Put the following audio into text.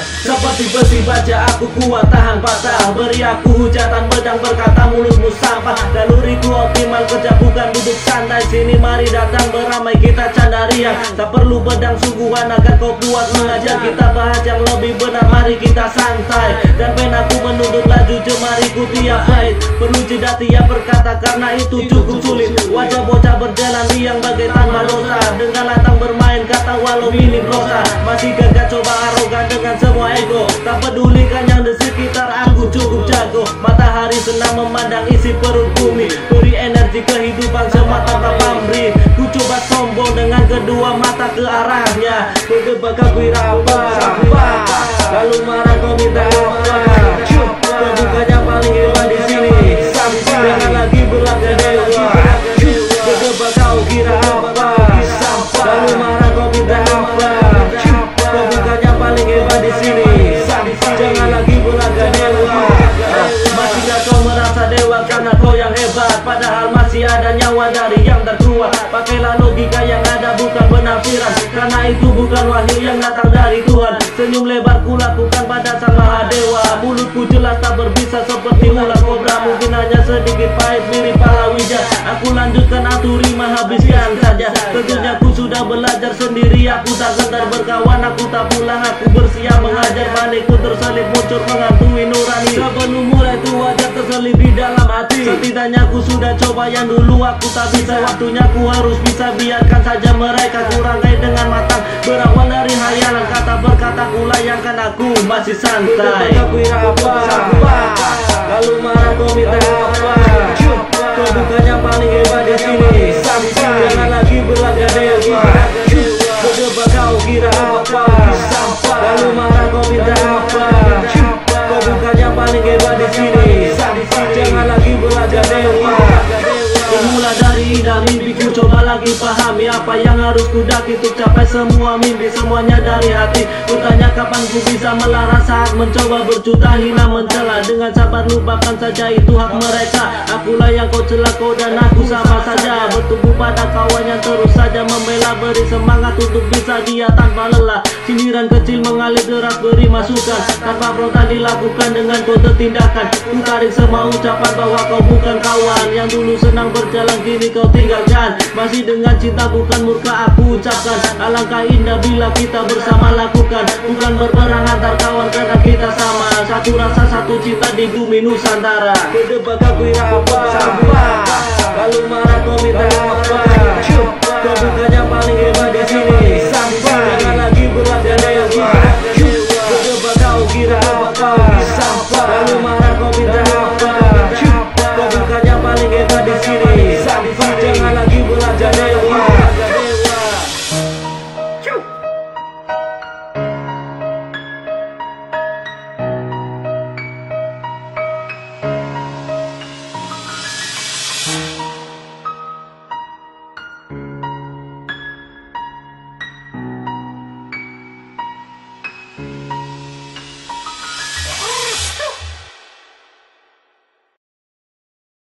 Seperti besi baja aku kuat tahan patah. Beri aku hujatan pedang berkata mulutmu sampah. Daluriku optimal kerja bukan duduk santai. Sini mari datang beramai kita canda riang. Tak perlu pedang sungguhan agar kau puas mengajar. Kita bahas yang lebih benar mari kita santai. Dan penaku menuntut laju jemariku tiap bait Perlu jeda tiap berkata karena itu cukup sulit. Wajah bocah berjalan riang bagai tanpa dosa Dengan latang kata walau minim rosa Masih gagah coba arogan dengan semua ego. Tak pedulikan yang di sekitar aku cukup jago. Matahari senang memandang isi perut bumi Beri energi kehidupan semata tanpa pamrih. Ku coba sombong dengan kedua mata ke arahnya. Bergebak aku apa Lalu marah kau minta apa Kebukannya paling di sini. Lagi dewa. Kau kira apa terkuat Pakailah logika yang ada bukan penafsiran Karena itu bukan wahyu yang datang dari Tuhan. Senyum lebar ku lakukan pada sang Mahadewa Mulutku jelas tak berbisa seperti ular kobra. Mungkin hanya sedikit pahit mirip palawija. Aku lanjutkan aturima habiskan saja. Tentunya ku sudah belajar sendiri. Aku tak gentar berkawan Aku tak pulang. Aku bersiap mengajar Balikku terselip muncul menghantui nurani. Sebelum mulai tu wajah terselip di dalam hati. Setidaknya ku sudah coba yang dulu. Aku tak bisa Waktunya ku harus bisa. Biarkan saja mereka ku rangkai dengan matang. Berawal dari hayalan Kata berkata ku layangkan Aku masih santai Apa Lalu marah kau minta apa? Kau bukannya paling hebat Bermula dari indah mimpiku coba lagi pahami Apa yang harus ku daki untuk capai semua mimpi Semuanya dari hati. Kutanya kapan ku bisa melarang saat mencoba berjuta hina mencela. Dengan sabar lupakan saja itu hak mereka. Akulah yang kau celak kau dan aku sama saja. Bertumbuh pada kawan yang terus saja membela Beri semangat untuk bisa dia tanpa lelah. Sindiran kecil mengalir deras beri masukan. Tanpa frontal dilakukan dengan kode tindakan. Ku tarik semua ucapan bahwa kau bukan kawan. Yang dulu senang berjalan kini kau tinggalkan. Masih dengan cinta bukan murka aku ucapkan. Alangkah indah bila kita bersama lakukan. Bukan berperang antar kawan karena kita sama. Satu rasa satu cinta di bumi Nusantara. Berdebat aku apa